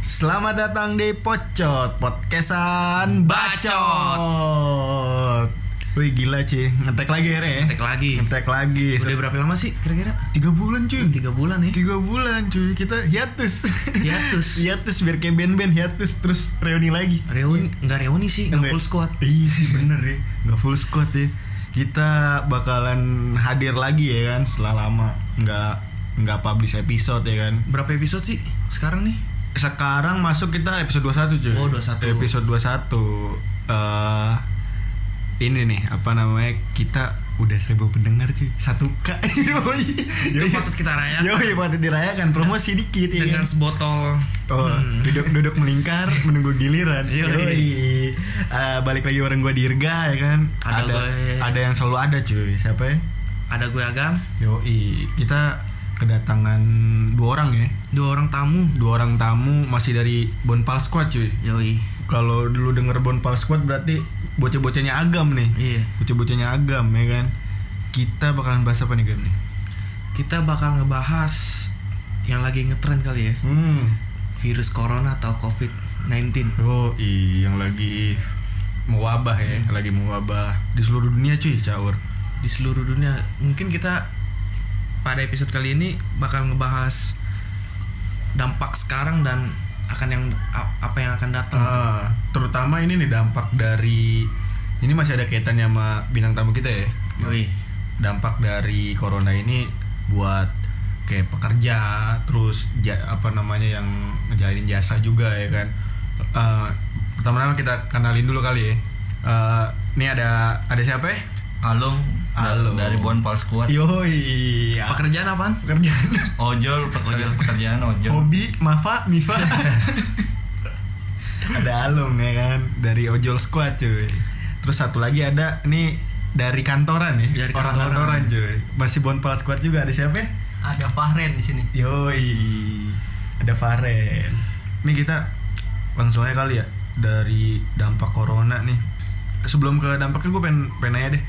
Selamat datang di Pocot Podcastan Bacot. Wih gila cuy, ngetek lagi ya Re? Ngetek lagi. Ngetek lagi. Udah berapa lama sih kira-kira? Tiga bulan cuy. Tiga bulan ya. Tiga bulan cuy, kita hiatus. Hiatus. hiatus biar kayak band-band hiatus terus reuni lagi. Reuni nggak reuni sih, nggak full squad. Iya sih bener ya, nggak full squad ya. Kita bakalan hadir lagi ya kan setelah lama nggak nggak publish episode ya kan. Berapa episode sih sekarang nih? Sekarang masuk kita episode 21 cuy. Oh, 21. Episode 21. Eh ini nih apa namanya kita udah seribu pendengar cuy satu k Itu patut kita rayakan. Yoi patut dirayakan promosi dikit ya Dengan sebotol. Oh, Hmm. duduk duduk melingkar menunggu giliran. Yoi. Eh, balik lagi bareng gue Dirga ya kan. Ada ada gue. ada yang selalu ada cuy. Siapa ya? Ada gue agam, Yoi. Kita kedatangan dua orang ya. dua orang tamu. Dua orang tamu masih dari Bonpal Squad cuy. Yoi. Kalau dulu denger Bonpal Squad berarti bocah-bocahnya agam nih. Iya. Bocah-bocahnya agam ya kan. Kita bakalan bahas apa nih Gam nih? Kita bakal ngebahas yang lagi ngetren kali ya. Hmm. Virus corona atau COVID-19. Oh, yang lagi mewabah ya, lagi mewabah di seluruh dunia cuy, caur. di seluruh dunia. Mungkin kita pada episode kali ini bakal ngebahas dampak sekarang dan akan yang apa yang akan datang. Ah, terutama ini nih dampak dari ini masih ada kaitannya sama bintang tamu kita ya. Yoi. Dampak dari corona ini buat kayak pekerja, terus ja- apa namanya yang ngejalanin jasa juga ya kan. Eh, pertama-tama kita kenalin dulu kali ya. Eh, ini ada ada siapa ya? Alung Halo. dari Bonpal Squad. Yoi. Pekerjaan apaan? pekerjaan. Ojol, pekerjaan pekerjaan ojol. Hobi, Mafa, Mifa. ada Alung ya kan dari Ojol Squad cuy. Terus satu lagi ada nih dari kantoran ya. Dari Orang kantoran. kantoran cuy. Masih Bonpal Squad juga ada siapa? ya? ada Fahren di sini. Yoi. Ada Faren. Nih kita langsung aja kali ya dari dampak corona nih. Sebelum ke dampaknya gue pengen, pengen nanya deh.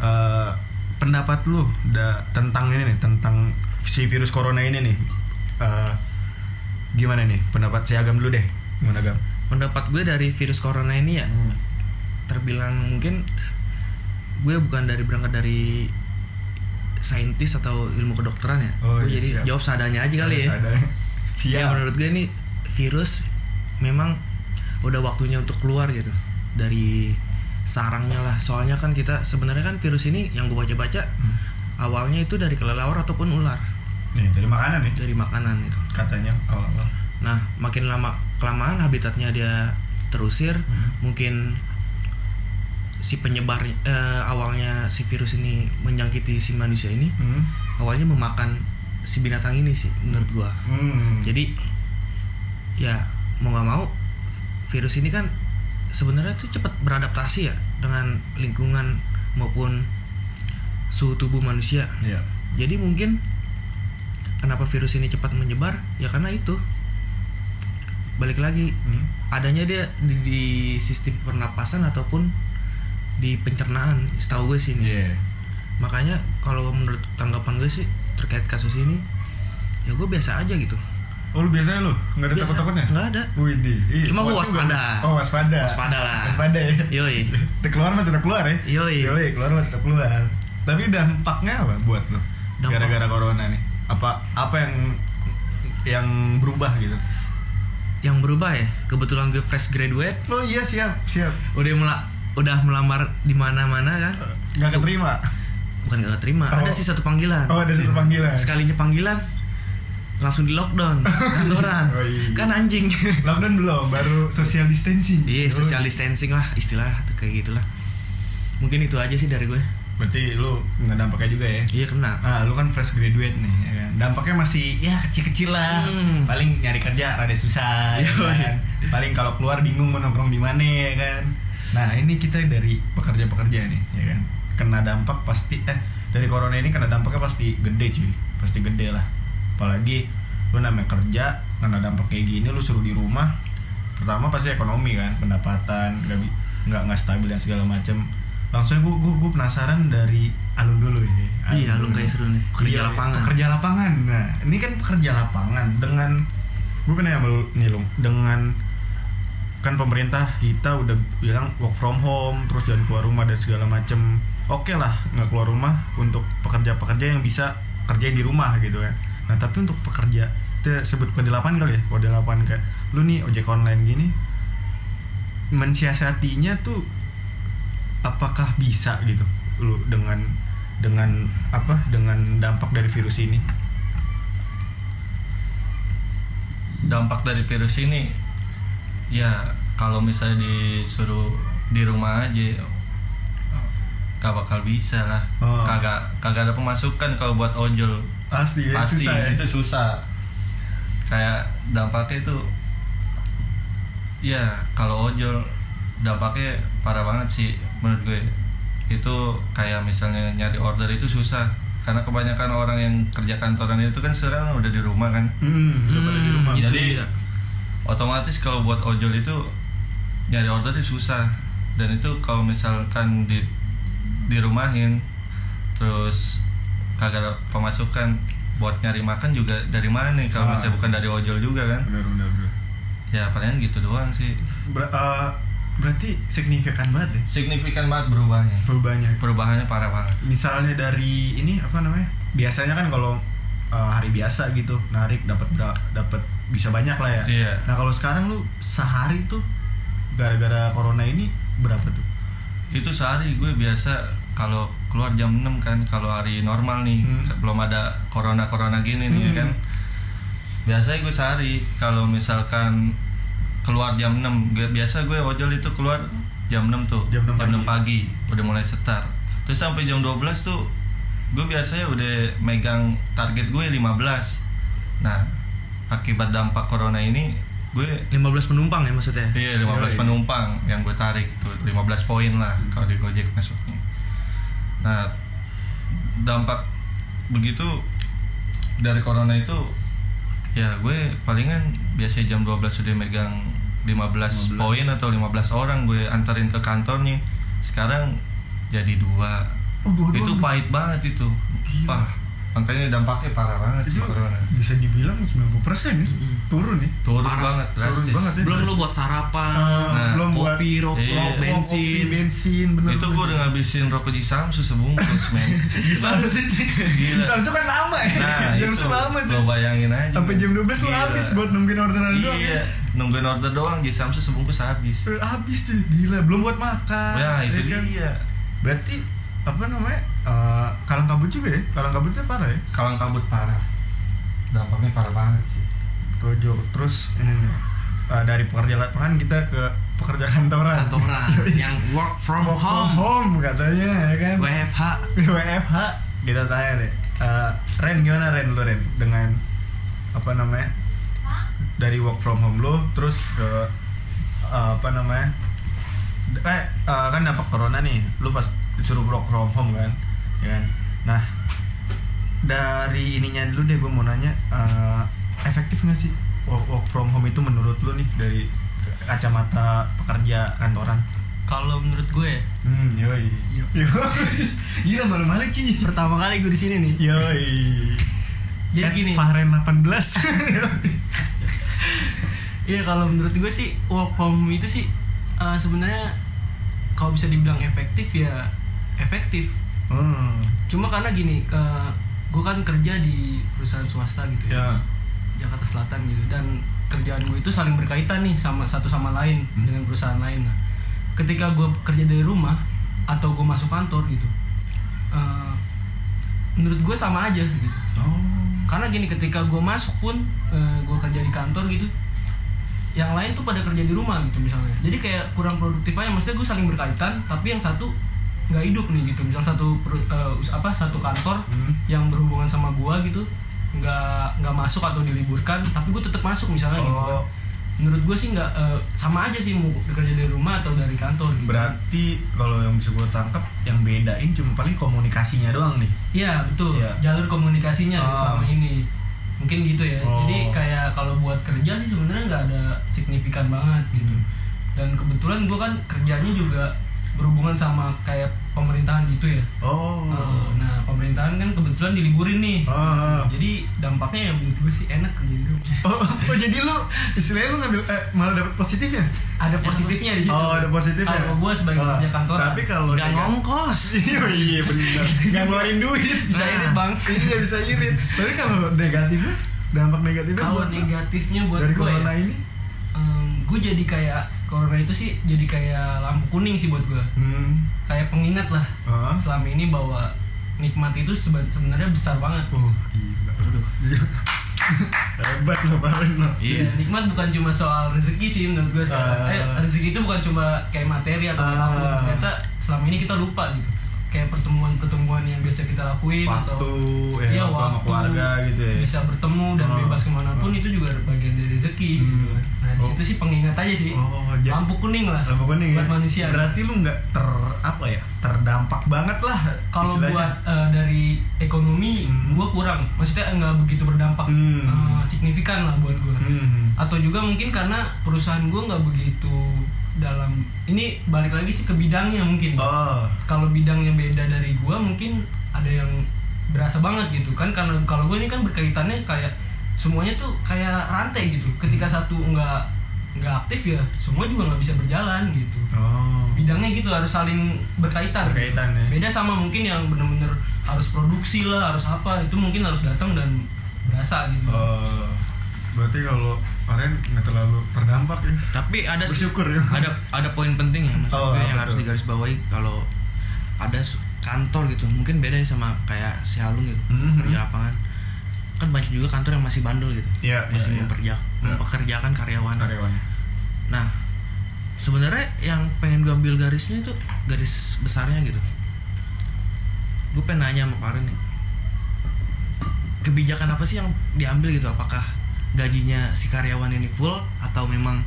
Eh, pendapat lu da, tentang ini nih, tentang si virus corona ini nih. Eh, gimana nih pendapat si Agam dulu deh. Gimana Agam? Pendapat gue dari virus corona ini ya terbilang mungkin gue bukan dari berangkat dari saintis atau ilmu kedokteran ya. Oh, Gue iya, jadi siap. jawab seadanya aja kali ya. Ada. Siap. Ya menurut gue ini virus memang udah waktunya untuk keluar gitu dari sarangnya lah. Soalnya kan kita sebenarnya kan virus ini yang gue baca-baca Hmm. awalnya itu dari kelelawar ataupun ular Nih dari makanan nih dari makanan itu. katanya awal-awal. Nah makin lama kelamaan habitatnya dia terusir, Hmm. mungkin si penyebar eh, awalnya si virus ini menjangkiti si manusia ini Hmm. awalnya memakan si binatang ini sih menurut gua. Hmm. Jadi ya mau nggak mau virus ini kan sebenarnya tuh cepat beradaptasi ya dengan lingkungan maupun suhu tubuh manusia. Iya. Jadi mungkin kenapa virus ini cepat menyebar ya karena itu balik lagi Hmm. adanya dia di, di sistem pernapasan ataupun di pencernaan setahu gue sih ini Iya. makanya kalau menurut tanggapan gue sih terkait kasus ini ya gue biasa aja gitu Oh lu biasanya lu nggak ada takut-takutnya? Nggak ada. Widih. Ih, Cuma juga waspada. Oh waspada. Waspada lah. Waspada ya. Yoi. Keluar mah tetap keluar ya. Yoi. Yoi keluar mah tetap keluar. Tapi dampaknya apa buat lu? Gara-gara corona nih. Apa apa yang yang berubah gitu? yang berubah ya kebetulan gue fresh graduate Oh iya siap siap. udah mela- udah melamar di mana-mana kan Nggak keterima. bukan gak terima Oh. ada sih satu panggilan Oh ada satu panggilan. sekalinya panggilan langsung di lockdown kantoran Oh, iya. kan anjing Lockdown belum, baru social distancing. iya Oh, social distancing lah istilah kayak gitulah mungkin itu aja sih dari gue Berarti lu nggak dampaknya juga ya? iya kena Ah, lu kan fresh graduate nih, ya kan? Dampaknya masih ya kecil-kecil lah. Hmm. Paling nyari kerja rada susah, ya kan? Paling kalau keluar bingung mau nongkrong di mana, ya kan? Nah, ini kita dari pekerja-pekerja nih, ya kan? Kena dampak pasti eh dari corona ini kena dampaknya pasti gede, cuy. Pasti gede lah. Apalagi lu namanya kerja, kena dampak kayak gini lu suruh di rumah. Pertama pasti ekonomi kan, pendapatan, nggak nggak nggak stabil dan segala macam. langsung gue gue, gue penasaran dari alun dulu ya Iya, Alun kayak seru nih. Pekerja Iya, lapangan. pekerja lapangan nah ini kan pekerja lapangan dengan gue kan sama lu nih Lung dengan kan pemerintah kita udah bilang work from home terus jangan keluar rumah dan segala macem oke lah nggak keluar rumah untuk pekerja-pekerja yang bisa kerja di rumah gitu kan nah tapi untuk pekerja kita sebut pekerja lapangan kali ya pekerja lapangan kayak lu nih ojek online gini mensiasatinya tuh apakah bisa gitu lu dengan dengan apa dengan dampak dari virus ini? Dampak dari virus ini ya kalau misalnya disuruh di rumah aja gak bakal bisa lah. Oh. kagak kagak ada pemasukan kalau buat ojol pasti ya, pasti susah ya. itu susah. Kayak dampaknya itu ya kalau ojol dampaknya parah banget sih menurut gue. Itu kayak misalnya nyari order itu susah karena kebanyakan orang yang kerja kantoran itu kan sekarang udah di rumah kan. Hmm, udah pada di Hmm, rumah. itu Jadi dia. otomatis kalau buat ojol itu nyari order itu susah. Dan itu kalau misalkan di dirumahin terus kagak ada pemasukan buat nyari makan juga dari mana kalau Ah. misalnya bukan dari ojol juga kan? Benar benar benar. Ya palingan gitu doang sih. Ber- eh, berarti signifikan banget ya signifikan banget berubahnya. Perubahannya perubahannya parah banget. Misalnya dari ini apa namanya? Biasanya kan kalau eh, hari biasa gitu narik dapat dapat bisa banyak lah ya. Iya. nah kalau sekarang lu sehari tuh gara-gara corona ini berapa tuh? Itu sehari gue biasa kalau keluar jam 6 kan kalau hari normal nih Hmm. belum ada corona corona gini nih Hmm. kan biasanya gue sehari kalau misalkan keluar jam 6 gue, biasa gue ojol itu keluar jam 6 tuh Jam 6 pagi. pagi udah mulai setar terus sampai jam 12 tuh gue biasanya udah megang target gue 15 nah akibat dampak corona ini gue 15 penumpang ya maksudnya. Iya 15 Yoi. penumpang yang gue tarik tuh 15 poin lah kalau di Gojek masuknya. Nah dampak begitu dari corona itu ya gue palingan biasa jam 12 sudah megang 15, 15. poin atau 15 orang gue anterin ke kantornya. Sekarang jadi dua. Oh, dua itu doang. pahit banget itu. Gila. Wah, makanya dampaknya parah banget itu sih corona. bisa dibilang 90% nih turun nih Turun Parah. banget, Turun drastis. banget ya. Belum lu buat sarapan, Eh, Nah, belum buat kopi, rokok, Iya. bensin. kopi, bensin bener itu gue udah ngabisin rokok di Samsu sebungkus men Samsu Gila. Samsu kan lama ya nah jam itu lama lo tuh bayangin aja sampai jam 12 lu habis buat nungguin orderan doang iya ya. nungguin order doang di Samsu sebungkus habis Eh, habis tuh gila belum buat makan ya itu kan? dia berarti apa namanya eh, kalang kabut juga ya? Kalang kabutnya parah ya? Kalang kabut parah. Dampaknya parah banget sih. Tojo terus ini nih eh, dari pekerja lapangan kita ke pekerja kantoran. Kantoran yang work from Work from home, home katanya ya kan? WFH. WFH kita tanya deh. Eh, Ren gimana Ren lu Ren? Dengan apa namanya? Dari work from home lu terus ke eh, apa namanya? Eh eh, kan dampak corona nih. Lu pas disuruh work from home kan ya kan nah dari ininya dulu deh gue mau nanya eh, efektif nggak sih work, work from home itu menurut lu nih dari kacamata pekerja kantoran Kalau menurut gue hmm yoi Yoi. yoi gila malu-malu Ci pertama kali gue di sini nih. Yoi. Jadi At gini. Fahren 18. Iya kalau menurut gue sih work from home itu sih eh, sebenarnya kalau bisa dibilang efektif ya efektif. hmm. Cuma karena gini, eh, gue kan kerja di perusahaan swasta gitu Ya. Jakarta Selatan gitu dan kerjaan gue itu saling berkaitan nih sama satu sama lain Hmm. dengan perusahaan lain. Nah, ketika gue kerja dari rumah atau gue masuk kantor gitu, eh, menurut gue sama aja gitu. Oh. Karena gini ketika gue masuk pun gue kerja di kantor gitu, yang lain tuh pada kerja di rumah gitu misalnya. Jadi kayak kurang produktif aja. Maksudnya gue saling berkaitan, tapi yang satu nggak hidup nih gitu. Misal satu us- apa satu kantor Hmm. yang berhubungan sama gue gitu, nggak nggak masuk atau diliburkan, tapi gue tetap masuk misalnya gitu. kan. Oh. Menurut gue sih nggak eh, sama aja sih mau bekerja dari rumah atau dari kantor. Gitu. Berarti kalau yang bisa gue tangkap yang bedain cuma paling komunikasinya doang nih. Iya betul. Iya. Jalur komunikasinya Ah. selama ini mungkin gitu ya. Oh. Jadi kayak kalau buat kerja sih sebenarnya nggak ada signifikan banget gitu. Hmm. Dan kebetulan gue kan kerjanya juga berhubungan sama kayak pemerintahan gitu ya Oh. Eh, nah pemerintahan kan kebetulan diliburin nih Ah. jadi dampaknya ya menurut gue sih enak kerja di rumah Oh, oh, jadi lu istilahnya lu ngambil eh, malah dapet positifnya? ada positifnya di situ Oh, ada positifnya. kalau gue sebagai Ah, kerja kantoran Tapi kalau Gak negat- ngongkos. Iya, iya benar. Nggak ngeluarin duit. bisa Nah. irit bang Iya bisa irit. Tapi kalau negatifnya, dampak negatifnya kalau negatifnya buat dari gue ya corona ini? Gue jadi kayak corona itu sih jadi kayak lampu kuning sih buat gue Hmm. kayak pengingat lah Ah. selama ini bahwa nikmat itu sebenarnya besar banget Oh, gila. Aduh. Hebat lo, Baren lo. Iya, nikmat bukan cuma soal rezeki sih menurut gue sekarang. Ah. Eh, rezeki itu bukan cuma kayak materi atau apa pun. Ternyata selama ini kita lupa gitu. Kayak pertemuan-pertemuan yang biasa kita lakuin Waktu, atau ya, Iya, waktu sama keluarga gitu ya. Bisa bertemu dan Ah. bebas ke mana pun itu juga bagian dari rezeki gitu Hmm. kan. Nah, Oh. situ sih pengingat aja sih. Oh, ja- Lampu kuning lah. Lampu kuning buat ya? manusia. Berarti lu nggak ter apa ya? Terdampak banget lah. kalau buat eh, dari ekonomi Hmm. gua kurang maksudnya nggak begitu berdampak Hmm. eh, signifikan lah buat gua Hmm. atau juga mungkin karena perusahaan gue nggak begitu dalam ini balik lagi sih ke bidangnya mungkin Oh. kalau bidangnya beda dari gue mungkin ada yang berasa banget gitu kan karena kalau gue ini kan berkaitannya kayak semuanya tuh kayak rantai gitu ketika satu nggak nggak aktif ya semua juga nggak bisa berjalan gitu Oh. bidangnya gitu harus saling berkaitan Berkaitan, ya. beda sama mungkin yang bener-bener harus produksi lah harus apa itu mungkin harus datang dan berasa gitu Oh. Berarti kalau kalian nggak terlalu terdampak ya? Tapi ada Bersyukur ya. ada ada poin penting ya maksud Oh, yang betul. harus digarisbawahi kalau ada kantor gitu mungkin beda ya sama kayak si Halung gitu Mhm. kerja lapangan kan banyak juga kantor yang masih bandel gitu Iya, masih iya. memperja- mempekerjakan karyawan Karyawannya. nah sebenarnya yang pengen gue ambil garisnya itu garis besarnya gitu gue pengen nanya sama Paren nih kebijakan apa sih yang diambil gitu apakah gajinya si karyawan ini full atau memang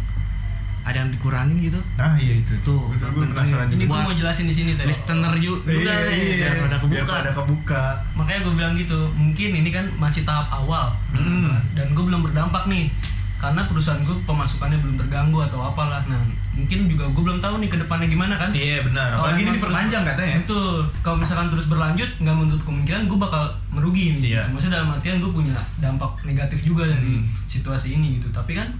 ada yang dikurangin gitu? Nah iya itu. Tuh, Betul, gue penasaran ini. gue mau jelasin di sini tadi listener ju- juga Iya, nih iya, biar pada kebuka. Biar pada kebuka. makanya gue bilang gitu mungkin ini kan masih tahap awal. Hmm. dan gue belum berdampak nih karena perusahaan gue pemasukannya belum terganggu atau apalah nah mungkin juga gue belum tahu nih ke depannya gimana kan Iya benar. Kalau Apalagi ini diperpanjang katanya. itu kalau misalkan terus berlanjut nggak menutup kemungkinan gue bakal merugi nih Iya. maksudnya dalam artian gue punya dampak negatif juga dari Hmm. situasi ini gitu tapi kan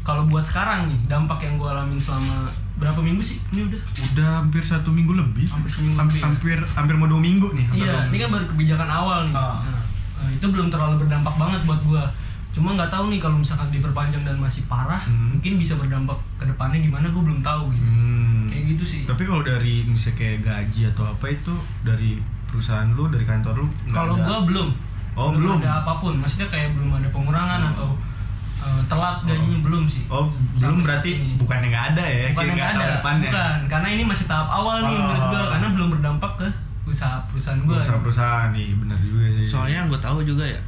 kalau buat sekarang nih dampak yang gue alamin selama berapa minggu sih ini udah Udah hampir satu minggu lebih. Hampir seminggu Hampir, ya? hampir, hampir mau dua minggu nih. Iya, ini kan baru kebijakan awal nih. Ah. Nah, eh, itu belum terlalu berdampak banget buat gua. Cuma nggak tahu nih kalau misalkan diperpanjang dan masih parah, Hmm. mungkin bisa berdampak ke depannya gimana gua belum tahu gitu. Hmm. Kayak gitu sih. Tapi kalau dari misalnya kayak gaji atau apa itu dari perusahaan lu, dari kantor lu Kalau gua belum. Oh, belum. ada apa pun. Maksudnya kayak belum ada pengurangan Oh. atau eh, telat gajinya belum sih. Oh, belum berarti ini. bukannya nggak ada ya? Bukan kayak yang nggak ada, depannya. bukan. Karena ini masih tahap awal nih Oh. menurut gua karena belum berdampak ke usaha perusahaan gua. Perusahaan-perusahaan nih, benar juga sih. soalnya yang gue tahu juga ya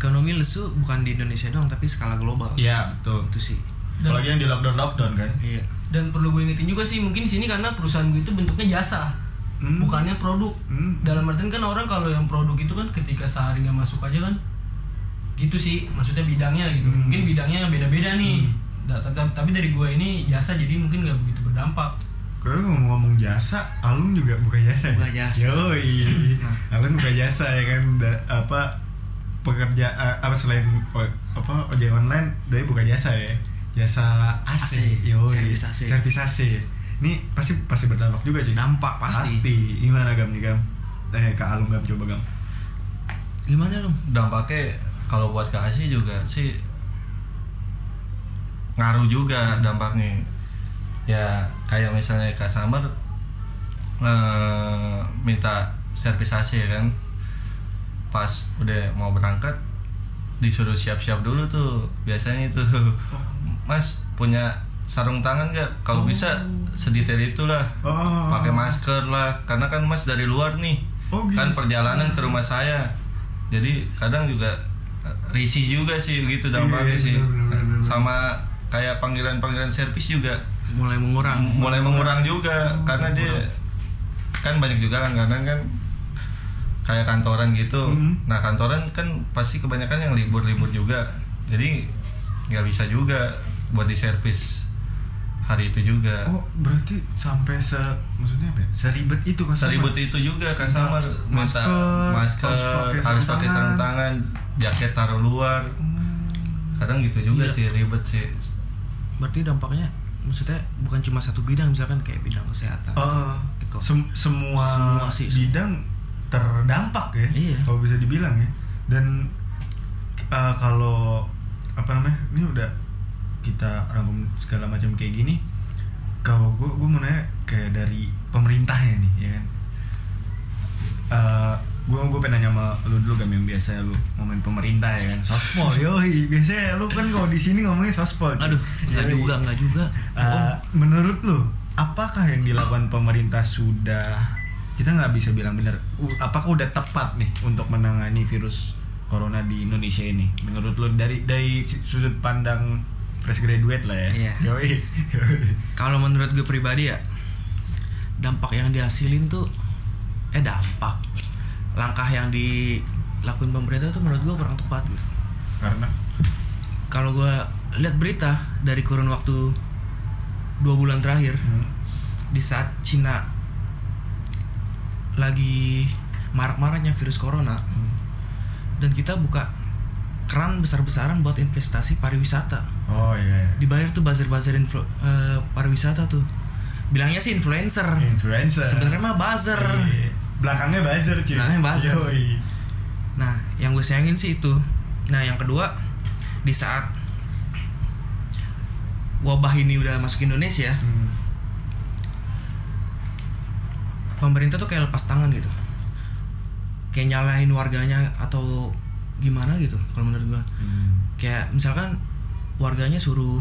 ekonomi lesu bukan di Indonesia doang tapi skala global Iya, betul. itu sih Dan- Apalagi yang di lockdown lockdown kan. iya Dan perlu gue ingetin juga sih mungkin di sini karena perusahaan gue itu bentuknya jasa. Hmm. bukannya produk Hmm. dalam artian kan orang kalau yang produk itu kan ketika sehari nggak masuk aja kan gitu sih maksudnya bidangnya gitu Hmm. mungkin bidangnya beda-beda nih Da- tapi, dari gua ini jasa jadi mungkin nggak begitu berdampak Kalau ngomong jasa, Alung juga buka jasa. ya? Buka jasa. Yoi. Alung buka jasa ya kan Da- apa pekerja eh, apa selain o- apa ojek online dia buka jasa ya. Jasa AC. AC, Yoi. servis AC. Servis AC. Ini pasti pasti berdampak juga sih. Dampak pasti. Gimana Gam nih Gam? Eh Kak Alung Gam coba Gam. gimana lu dampaknya kalau buat kasih juga sih ngaruh juga dampaknya ya kayak misalnya customer eh, minta servis AC ya kan pas udah mau berangkat disuruh siap-siap dulu tuh biasanya itu. Mas punya sarung tangan nggak? Kalau bisa sedetail itulah. Oh. pakai masker lah. Karena kan mas dari luar nih. Oh, gitu. kan perjalanan ke rumah saya. Jadi kadang juga eh, risih juga sih begitu dampaknya Iya, sih bener, bener, bener. sama kayak panggilan-panggilan servis juga. Mulai mengurang. Mulai mengurang juga. Karena dia kan banyak juga kadang kan kayak kantoran gitu Hmm. nah kantoran kan pasti kebanyakan yang libur-libur juga jadi nggak bisa juga buat di servis hari itu juga Oh, berarti sampai se maksudnya apa ya? Seribet itu kan seribut itu juga customer minta Masker, masker harus pakai harus sarung pakai sarung tangan. tangan jaket taruh luar Hmm. kadang gitu juga Iya. sih ribet sih berarti dampaknya maksudnya bukan cuma satu bidang misalkan kayak bidang kesehatan Oh, Eko. sem- semua, Semua sih, bidang terdampak ya Iya. kalau bisa dibilang ya. Dan uh, kalau apa namanya ini udah kita rangkum segala macam kayak gini kalau gue gue mau nanya kayak dari pemerintahnya nih ya kan? Uh, gue gue pengen nanya sama lu dulu kan yang biasa lu ngomongin pemerintah ya kan? Sospol yoi. Biasanya lu kan kalau di sini ngomongin sospol aduh nggak juga nggak juga. Uh, menurut lu apakah yang dilakukan pemerintah sudah kita nggak bisa bilang benar. Apakah udah tepat nih untuk menangani virus corona di Indonesia ini? Menurut lu dari dari sudut pandang fresh graduate lah ya. Iya. Kalau menurut gue pribadi ya dampak yang dihasilin tuh eh dampak. Langkah yang dilakuin pemerintah tuh menurut gue kurang tepat gitu. Karena? Kalau gue lihat berita dari kurun waktu dua bulan terakhir hmm, di saat Cina lagi marak-maraknya virus corona hmm. dan kita buka keran besar-besaran buat investasi pariwisata oh iya, iya. dibayar tuh buzzer-buzzer influ- eh, pariwisata tuh bilangnya sih influencer influencer sebenarnya mah buzzer Iya. belakangnya buzzer cuy Belakangnya buzzer. Yoi. nah yang gue sayangin sih itu nah yang kedua di saat wabah ini udah masuk Indonesia Hmm. Pemerintah tuh kayak lepas tangan gitu kayak nyalahin warganya atau gimana gitu kalau menurut gua Hmm. kayak misalkan warganya suruh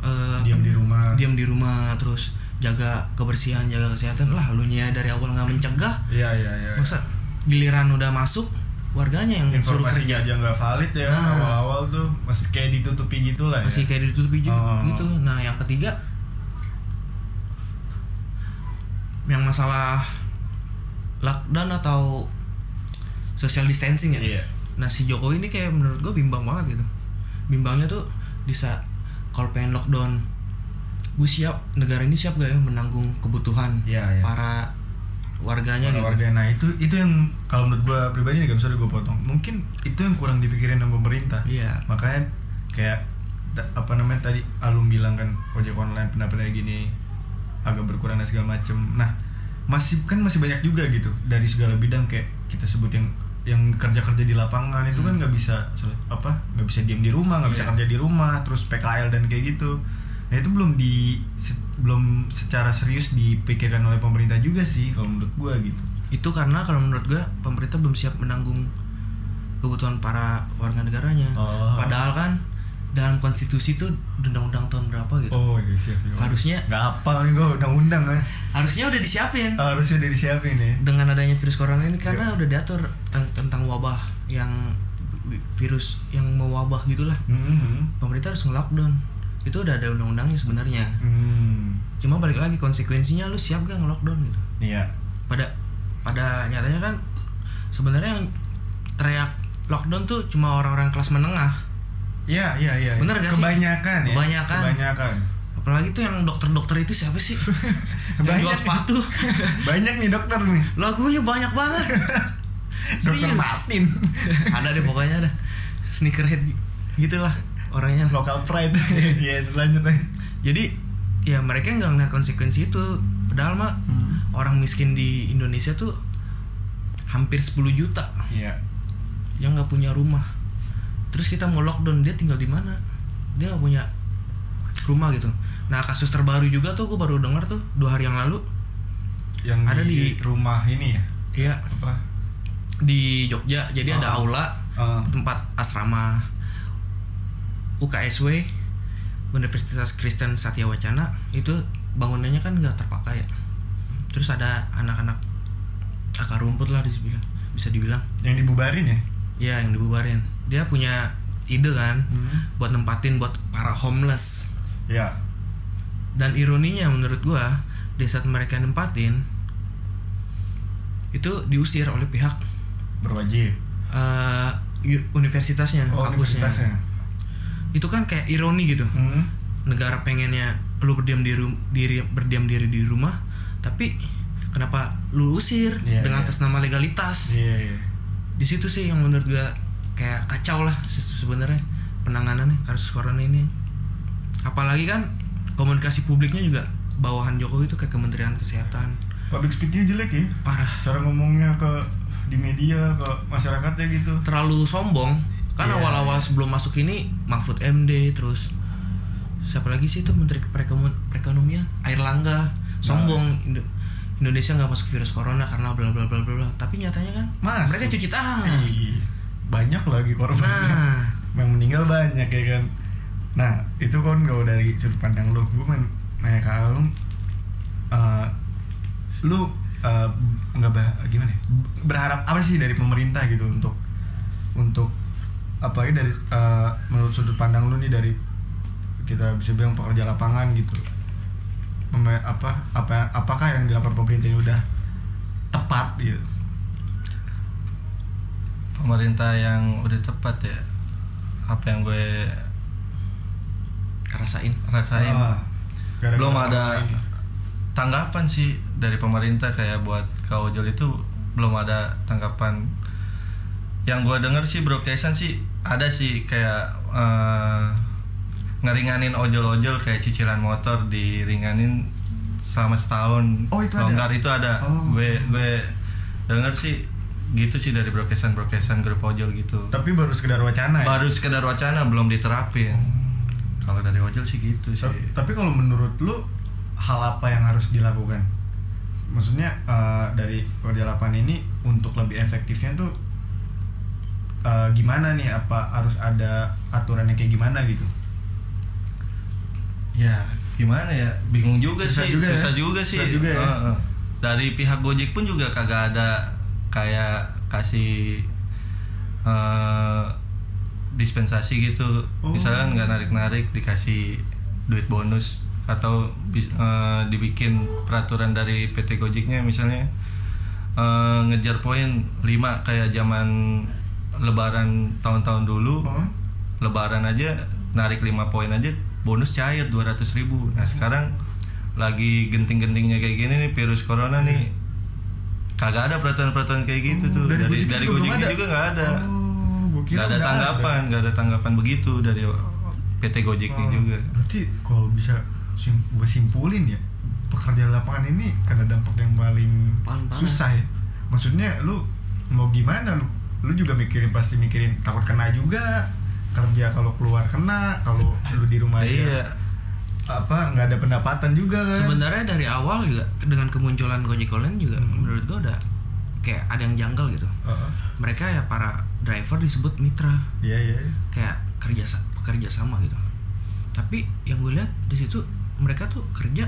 eh, diam di rumah diam di rumah terus jaga kebersihan jaga kesehatan lah lu nya dari awal nggak mencegah iya iya iya masa giliran udah masuk warganya yang suruh informasinya kerja aja nggak valid ya Nah. awal-awal tuh masih kayak ditutupi gitu lah masih ya. kayak ditutupi juga Oh. gitu nah yang ketiga yang masalah lockdown atau social distancing ya? Iya. nah si Jokowi ini kayak menurut gue bimbang banget gitu. Bimbangnya tuh bisa kalau pengen lockdown gue siap negara ini siap gak ya menanggung kebutuhan Iya, iya. para warganya Para gitu? warga. Nah itu itu yang kalau menurut gua pribadi nih gak bisa gue potong. Mungkin itu yang kurang dipikirin sama pemerintah. Iya. Makanya kayak apa namanya tadi Alum bilang kan ojek online pendapatnya gini agak berkurang dan segala macem nah masih kan masih banyak juga gitu dari segala bidang kayak kita sebut yang yang kerja kerja di lapangan itu kan Hmm. nggak bisa apa nggak bisa diem di rumah nggak bisa Iya. kerja di rumah terus PKL dan kayak gitu nah itu belum di se- belum secara serius dipikirkan oleh pemerintah juga sih kalau menurut gua gitu itu karena kalau menurut gue pemerintah belum siap menanggung kebutuhan para warga negaranya Oh. padahal kan dalam konstitusi itu undang-undang tahun berapa gitu oh iya siap iya. Harusnya- nggak apal nih gua undang-undang ya harusnya udah disiapin harusnya udah disiapin ya dengan adanya virus corona ini karena Iya. udah diatur ten- tentang wabah yang virus yang mewabah gitulah Mhm. pemerintah harus nge-lockdown itu udah ada undang-undangnya sebenarnya Hmm. cuma balik lagi konsekuensinya lu siap gak nge-lockdown gitu Iya. pada pada nyatanya kan sebenarnya yang teriak lockdown tuh cuma orang-orang kelas menengah Iya, iya, iya. Bener gak sih? Kebanyakan ya. Kebanyakan. Kebanyakan. apalagi tuh yang dokter-dokter itu siapa sih yang Banyak jual sepatu Banyak nih dokter nih. lagunya banyak banget Dokter. Martin. ada deh pokoknya ada sneakerhead gitulah orangnya Local pride. Iya, lanjut aja. jadi ya mereka nggak ngeliat konsekuensi itu padahal mah Hmm. orang miskin di Indonesia tuh hampir 10 juta Iya. yang nggak punya rumah terus kita mau lockdown dia tinggal di mana dia nggak punya rumah gitu nah kasus terbaru juga tuh gue baru dengar tuh dua hari yang lalu Yang Ada di, di- rumah ini ya. ya Apa? di Jogja jadi ada Oh. aula Ah. tempat asrama UKSW Universitas Kristen Satya Wacana itu bangunannya kan nggak terpakai ya terus ada anak-anak akar rumput lah bisa dibilang yang dibubarin ya. Ya yang dibubarin dia punya ide kan Hmm. buat nempatin buat para homeless Ya. dan ironinya menurut gua di saat mereka nempatin itu diusir oleh pihak Berwajib. yu- universitasnya Oh, kampusnya universitasnya. itu kan kayak ironi gitu Hmm. negara pengennya lu berdiam diri diri berdiam diri di rumah tapi kenapa lu usir Iya, dengan iya. atas nama legalitas Iya, iya. Di situ sih yang menurut gue kayak kacau lah se- sebenarnya penanganannya kasus corona ini. Apalagi kan komunikasi publiknya juga bawahan Jokowi itu ke Kementerian Kesehatan. Public speakingnya jelek ya. parah. Cara ngomongnya ke di media ke masyarakatnya gitu. terlalu sombong. Kan Iya, awal-awal sebelum masuk ini Mahfud MD terus siapa lagi sih itu Menteri Perekonom- Perekonomian? Air Langga. Sombong. Indo- Indonesia nggak masuk virus corona karena bla bla bla bla bla tapi nyatanya kan Masuk. mereka cuci tangan Ih, banyak lagi korbannya. nah yang meninggal banyak ya kan nah itu kan kalau dari sudut pandang lu gue kan nanya ke lu eh, lu eh, nggak ber- gimana ya? berharap apa sih dari pemerintah gitu untuk untuk apalagi dari eh, menurut sudut pandang lu nih dari kita bisa bilang pekerja lapangan gitu apa apa apakah yang dilakukan pemerintah ini udah tepat gitu? Pemerintah yang udah tepat ya apa yang gue rasain. rasain. Gara-gara belum ada ini. tanggapan sih dari pemerintah kayak buat kau ojol itu belum ada tanggapan. Yang gue denger sih brokesan sih ada sih kayak eh, ngeringanin ojol-ojol kayak cicilan motor diringanin selama setahun Oh, itu ada? longgar itu ada Oh. gue gue denger sih gitu sih dari brokesan brokesan grup ojol gitu tapi baru sekedar wacana ya baru sekedar wacana belum diterapin kalau dari ojol sih gitu sih Ta- Tapi kalau menurut lu hal apa yang harus dilakukan? Maksudnya eh, dari kerja lapangan ini untuk lebih efektifnya tuh eh, gimana nih? Apa harus ada aturan yang kayak gimana gitu? Ya gimana ya bingung juga Susah sih juga ya? susah juga sih Susah juga ya? Dari pihak Gojek pun juga kagak ada kayak kasih eh, dispensasi gitu Oh. misalkan nggak narik narik dikasih duit bonus atau eh, dibikin peraturan dari PT Gojeknya misalnya eh, ngejar poin 5 kayak zaman lebaran tahun-tahun dulu Oh. lebaran aja narik 5 poin aja bonus cair 200 ribu. Nah sekarang lagi genting-gentingnya kayak gini nih virus corona nih. Kagak ada peraturan-peraturan kayak gitu tuh. Dari Gojek dari juga belum Gojeknya juga nggak ada. Oh, gua kira nggak ada udah tanggapan nggak ada tanggapan begitu dari PT Gojeknya Oh, juga. Berarti kalau bisa sim gue simpulin ya pekerja lapangan ini karena dampak yang paling, Paling parah. susah ya. Maksudnya lu mau gimana lu? Lu juga mikirin pasti mikirin takut kena juga kerja kalau keluar kena kalau lu di rumah aja iya apa nggak ada pendapatan juga kan sebenarnya dari awal juga dengan kemunculan Gojek Online juga Hmm. menurut gue ada kayak ada yang janggal gitu Heeh. mereka ya para driver disebut mitra iya iya iya. kayak kerja pekerja sama gitu tapi yang gue lihat di situ mereka tuh kerja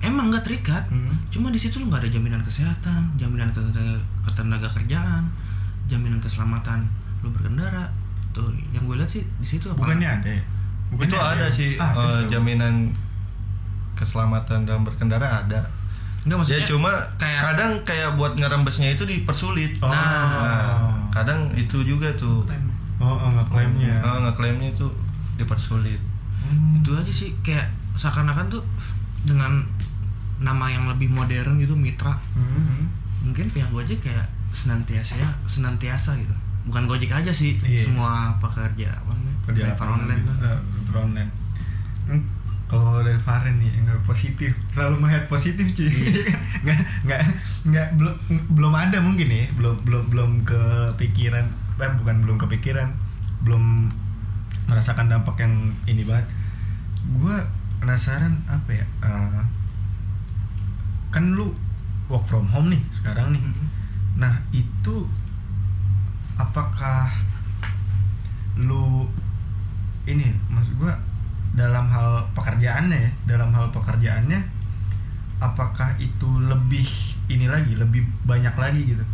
emang nggak terikat Hmm. cuma di situ lu nggak ada jaminan kesehatan jaminan ketenaga, ketenaga kerjaan jaminan keselamatan lu berkendara tuh yang gue lihat sih di situ apa? Bukannya ada ya? Bukannya itu ada ya? sih Ah, ada sih. jaminan keselamatan dalam berkendara ada. Enggak maksudnya ya cuma kayak kadang kayak buat ngerembesnya itu dipersulit. Oh, Nah, kadang itu juga tuh. Oh, oh ngeklaimnya. Eh, ngeklaimnya itu dipersulit. Hmm. itu aja sih kayak seakan-akan tuh dengan nama yang lebih modern gitu mitra. Hmm. mungkin pihak Gojek kayak senantiasa senantiasa gitu bukan Gojek aja sih Iya. semua pekerja apa namanya kerja driver online lah. Eh, driver online. Hmm, kalau dari Faren nih yang positif. Selalu melihat positif cuy. Nggak nggak nggak belum belum ada mungkin ya. Belum belum belum kepikiran. Eh, bukan belum kepikiran. Belum merasakan dampak yang ini banget. Gue penasaran apa ya? Eh, kan lu work from home nih sekarang nih. Nah itu apakah lu ini maksud gua dalam hal pekerjaannya ya dalam hal pekerjaannya apakah itu lebih ini lagi lebih banyak lagi gitu?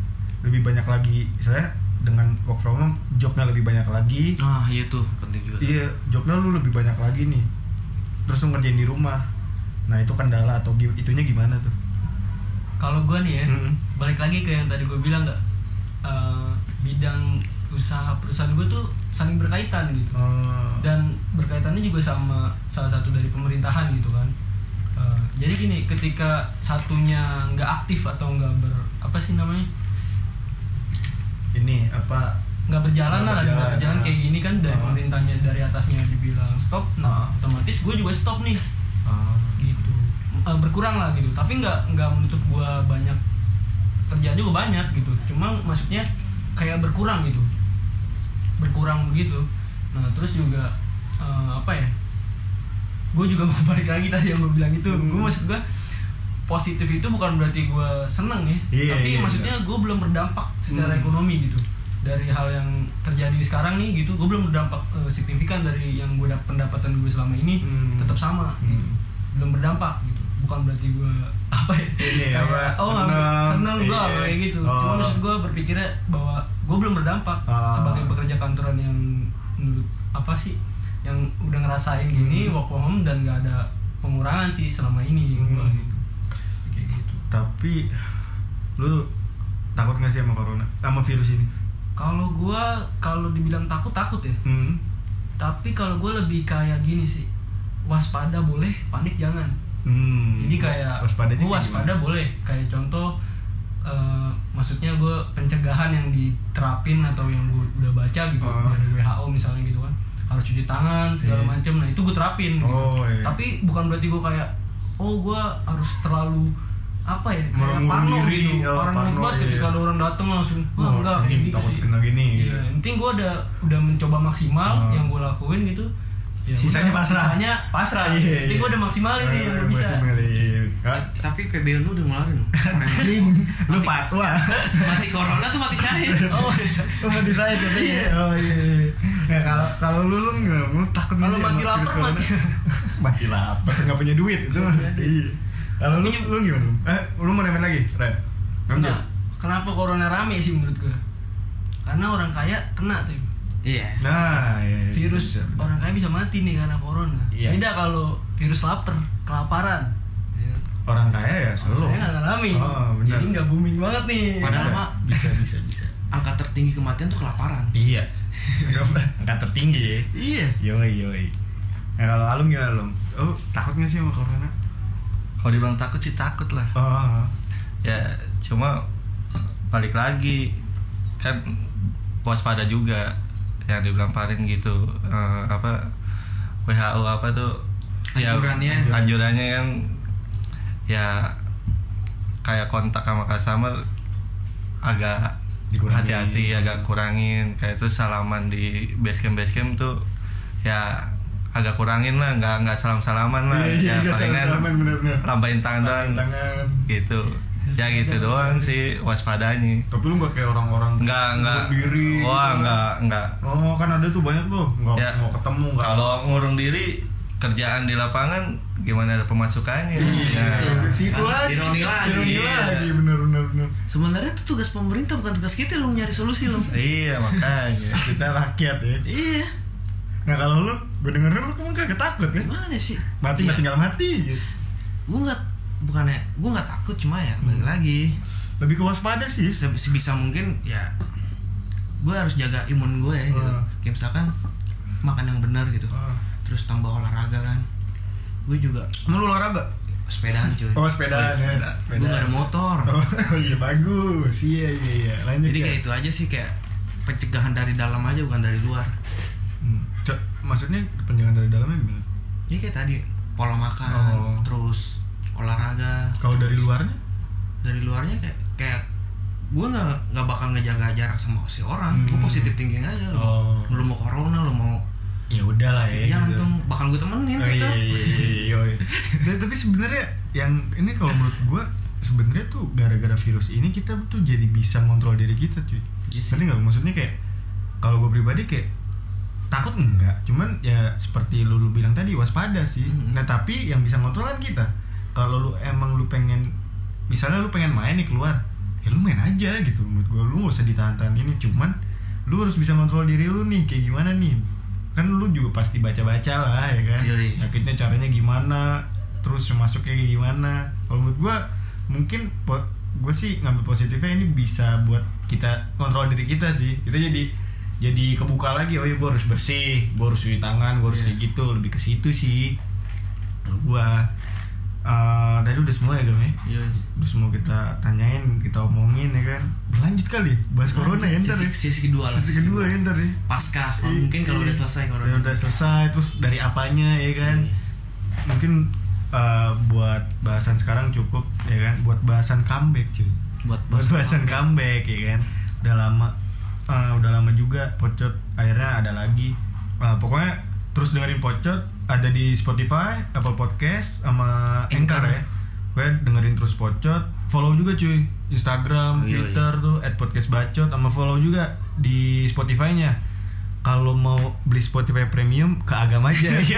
Lebih banyak lagi saya dengan work from home jobnya lebih banyak lagi. Ah iya tuh penting juga iya jobnya lu lebih banyak lagi nih. Terus lu ngerjain di rumah. Nah itu kendala atau itunya gimana tuh? Kalau gue nih ya Mm-mm. balik lagi ke yang tadi gue bilang nggak? Eh, bidang usaha perusahaan gue tuh saling berkaitan gitu. Oh. dan berkaitannya juga sama salah satu dari pemerintahan gitu kan. Eh, jadi gini ketika satunya nggak aktif atau nggak ber apa sih namanya? Ini apa? Nggak berjalan lah lagi nggak berjalan, berjalan kayak gini kan dari Ah. pemerintahnya dari atasnya dibilang stop nah Ah. otomatis gue juga stop nih. Ah, gitu. Eh, berkurang lah gitu. Tapi nggak nggak menutup gue banyak kerjaan juga banyak gitu. Cuma maksudnya kayak berkurang gitu berkurang begitu nah terus juga eh, apa ya gue juga mau balik lagi tadi yang gue bilang itu Hmm. gue maksud gue positif itu bukan berarti gue seneng ya Iya, tapi iya, maksudnya gue belum berdampak secara Hmm. ekonomi gitu dari hal yang terjadi sekarang nih gitu gue belum berdampak eh, signifikan dari yang gue dap- pendapatan gue selama ini Hmm. tetap sama Hmm. gitu. belum berdampak gitu bukan berarti gue apa ya Ini kayak, apa, oh seneng, seneng gue iya. kayak gitu Oh. cuma maksud gue berpikirnya bahwa gue belum berdampak Ah. sebagai pekerja kantoran yang menurut apa sih yang udah ngerasain gini Hmm. work from home dan gak ada pengurangan sih selama ini Hmm. gua gitu kayak gitu tapi lu takut gak sih sama corona sama virus ini kalau gue kalau dibilang takut takut ya hmm. tapi kalau gue lebih kayak gini sih waspada boleh panik jangan Hmm. jadi kayak waspadanya gue kayak waspada gimana? boleh kayak contoh eh, maksudnya gue pencegahan yang diterapin atau yang gue udah baca gitu Oh. dari WHO misalnya gitu kan harus cuci tangan segala Iya. macem nah itu gue terapin gitu. Oh, iya. tapi bukan berarti gue kayak oh gue harus terlalu apa ya kayak parno gitu oh, parno banget iya. ketika ada orang datang langsung wah Oh, enggak ini kayak gitu takut sih kena gini, iya. gitu. yang penting gue udah udah mencoba maksimal Oh. yang gue lakuin gitu Ya Sisanya udah, pasrah. sisanya pasrah Iya, jadi iya. gue udah maksimalin nih Eh, udah bisa. Hah? Tapi PBN lu udah ngeluarin lu patwa. Mati corona tuh mati syahid oh Oh, mati saya katanya. Oh iya. iya. Nah, kalau kalau lu lu nggak, lu takut Kalau mati lapar, mati. mati lapar, nggak punya duit itu. Iya. Iya. Kalau lu lu gimana? Lu? Eh, lu mau namain lagi, Ren? Nah, kenapa corona rame sih menurut gue? Karena orang kaya kena tuh. Iya Nah, iya, iya, Virus bisa, bisa. orang kaya bisa mati nih karena corona. Iya. Beda kalau virus lapar, kelaparan. Ya. orang kaya ya selalu. Kaya nggak ngalami. Oh, benar. Jadi nggak booming banget nih. Padahal Bisa, mah- bisa, bisa, bisa. Angka tertinggi kematian tuh kelaparan Iya. Angka tertinggi ya. Iya Yoi, yoi. Nah, kalau Alung gimana, Alung? Oh, takut gak sih sama corona? kalau dibilang takut sih takut lah Oh, ya cuma balik lagi kan waspada juga yang dibilang paling gitu Eh, apa WHO apa tuh Anjurannya. ya, anjurannya kan ya kayak kontak sama customer agak Dikurangin. hati-hati agak kurangin kayak itu salaman di basecamp basecamp tuh ya agak kurangin lah nggak nggak salam salaman lah Iya, iya, ya nggak palingan salam-salaman, bener-bener. lambain tangan doang tangan. gitu ya gitu doang sih waspadanya Tapi lu gak kayak orang-orang nggak nggak diri wah gitu. nggak nggak Oh kan ada tuh banyak tuh nggak Ya, mau ketemu nggak kalau ngurung diri kerjaan di lapangan gimana ada pemasukannya Iya, Ya. itu. Situ lagi. Ironi lagi. Ironi Iya. lagi, bener bener bener. Sebenarnya itu tugas pemerintah bukan tugas kita lu nyari solusi lu iya makanya Kita rakyat ya. Iya Nah kalau lu, gue dengerin lu kamu kagak takut kan? Gimana sih Mati Iya. mati tinggal mati. Gitu. Gue gak Bukannya Gue gak takut cuma ya Balik lagi Lebih ke waspada sih. Se- sebisa mungkin ya gue harus jaga imun gue ya gitu Ah. kayak misalkan makan yang benar gitu Ah. terus tambah olahraga kan gue juga lu olahraga? sepedaan cuy Oh sepedaan Oh, ya. sepeda. gue gak ada motor Oh, oh iya bagus. Iya iya iya. Lanjut jadi ya. kayak itu aja sih kayak pencegahan dari dalam aja bukan dari luar Hmm. Maksudnya penjagaan dari dalamnya gimana? ini kayak tadi pola makan Oh. terus olahraga Kalau dari luarnya? dari luarnya kayak kayak gue nggak nggak bakal ngejaga jarak sama si orang gue Hmm. positif thinking aja lu, Oh. lu mau corona lu mau Ya udah lah ya. jantung bakal gue temenin Oh, iya, iya, iya, iya. Tapi sebenarnya yang ini kalau menurut gua sebenarnya tuh gara-gara virus ini kita tuh jadi bisa ngontrol diri kita cuy. Iya sih. Ngerti nggak? Maksudnya kayak kalau gue pribadi kayak takut enggak, cuman ya seperti lu, lu bilang tadi waspada sih. Mhm. Nah tapi yang bisa ngontrol kan kita. Kalau lu emang lu pengen, misalnya lu pengen main nih keluar, ya lu main aja gitu. Menurut gua lu gak usah ditahan-tahan ini, cuman lu harus bisa ngontrol diri lu nih kayak gimana nih. Kan lu juga pasti baca-baca lah ya kan. Yoi. Nyakitnya caranya gimana, terus masuknya kayak gimana. Kalau menurut gua mungkin gue sih ngambil positifnya ini bisa buat kita kontrol diri kita sih kita jadi jadi kebuka lagi oh iya gue harus bersih gue harus cuci tangan gue harus Iya. kayak gitu lebih ke situ sih Kalau eh tadi udah semua ya gam ya? Iya. udah semua kita tanyain kita omongin ya kan? Berlanjut kali bahas corona ya ntar ya. sisi, sisi kedua lah sisi kedua ya ntar ya. Pasca kalau mungkin kalau udah selesai corona. Ya udah selesai terus dari apanya ya kan? Iya. mungkin eh, buat bahasan sekarang cukup ya kan? Buat bahasan comeback cuy. Buat buat bahas bahasan comeback ya kan? Udah lama eh, udah lama juga pocot akhirnya ada lagi. Eh, pokoknya terus dengerin pocot ada di Spotify Apple Podcast sama Anchor, Anchor. ya. Gue dengerin terus pocot. Follow juga cuy Instagram Oh, iya, Twitter tuh @podcastbacot sama follow juga di Spotify-nya kalau mau beli Spotify Premium ke agama aja.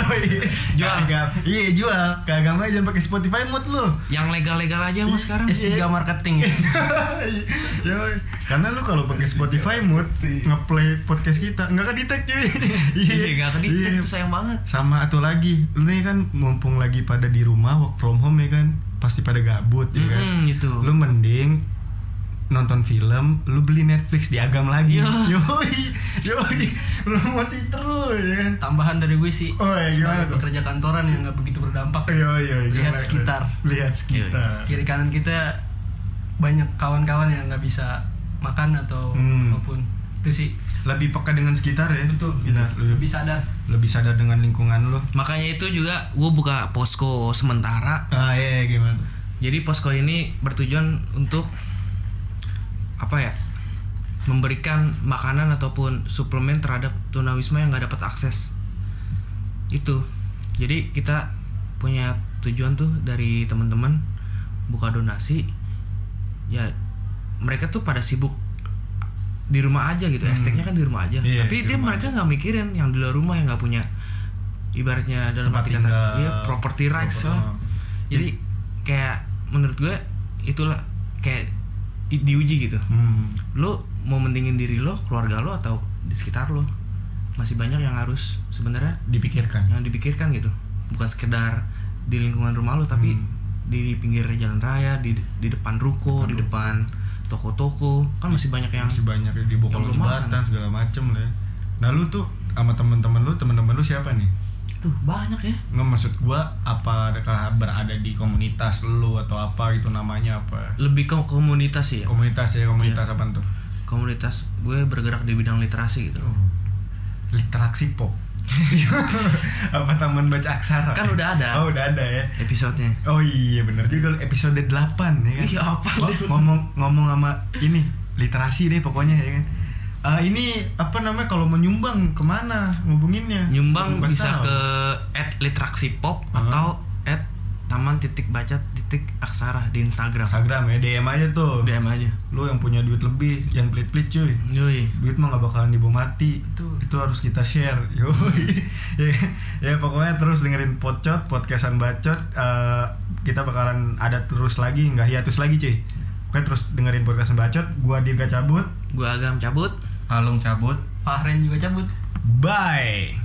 Jual. Agam- iya jual ke agama aja pakai Spotify mood lu yang legal-legal aja mas sekarang S3 marketing ya Yoi. Karena lu kalau pakai Spotify mood ngeplay podcast kita nggak kedetek cuy. iya gak kedetek Iya. itu sayang banget Sama atau lagi, lu nih kan mumpung lagi pada di rumah work from home ya kan, pasti pada gabut ya kan. Gitu. Lu mending nonton film, lu beli Netflix di agam lagi. Iya. Yoi. Yoi. Promosi terus ya kan. tambahan dari gue sih Oh, ya, gimana tuh? pekerja kantoran yang nggak begitu berdampak Yoi, yoi, Lihat gimana? sekitar. Lihat sekitar. kiri kanan kita banyak kawan-kawan yang nggak bisa makan atau Hmm. apa pun itu sih Lebih peka dengan sekitar ya. betul Kita lebih lebih, sadar lebih sadar dengan lingkungan lu. makanya itu juga gue buka posko sementara Ah, iya, iya gimana? jadi posko ini bertujuan untuk apa ya memberikan makanan ataupun suplemen terhadap tunawisma yang nggak dapat akses. Itu. Jadi kita punya tujuan tuh dari teman-teman buka donasi. Ya mereka tuh pada sibuk di rumah aja gitu esteknya kan di rumah aja. Iya, tapi di dia mereka nggak mikirin yang di luar rumah yang nggak punya ibaratnya dalam arti kata iya property rights lah. jadi kayak menurut gue itulah kayak diuji gitu Hmm. lo mau mendingin diri lo keluarga lo atau di sekitar lo masih banyak yang harus sebenarnya Dipikirkan. yang dipikirkan gitu bukan sekedar di lingkungan rumah lo tapi Hmm. di pinggir jalan raya di di depan ruko di depan toko-toko kan masih banyak yang masih banyak ya yang belum jembatan segala macem lah ya. Nah lu tuh sama teman-teman lu, teman-teman lu siapa nih? Tuh banyak ya Nggak maksud gua apa berada di komunitas lu atau apa gitu namanya apa? lebih ke komunitas sih ya Komunitas ya, komunitas Iya. apa tuh? komunitas gue bergerak di bidang literasi gitu Literaksi pop. apa taman baca aksara? Kan udah ada. Oh, udah ada ya. episodenya Oh iya bener juga episode 8 ya kan. Iya, apa ngomong ngomong sama ini literasi deh pokoknya ya kan. Ah, ini apa namanya kalau menyumbang ke mana ngubunginnya? nyumbang kasih bisa tahu. ke at literasi pop Ah. atau at taman titik baca titik aksara di Instagram Instagram ya DM aja tuh. DM aja Lu yang punya duit lebih, jangan pelit-pelit cuy. Yoi. Duit mah gak bakalan dibawa mati. Betul. Itu harus kita share. Yoi. ya, ya pokoknya terus dengerin pocot, podcastan bacot. Eh, kita bakalan ada terus lagi, nggak hiatus lagi cuy. Oke terus dengerin podcastan bacot. Gua Dirga cabut. gua agam cabut Alung cabut Fahren juga cabut Bye.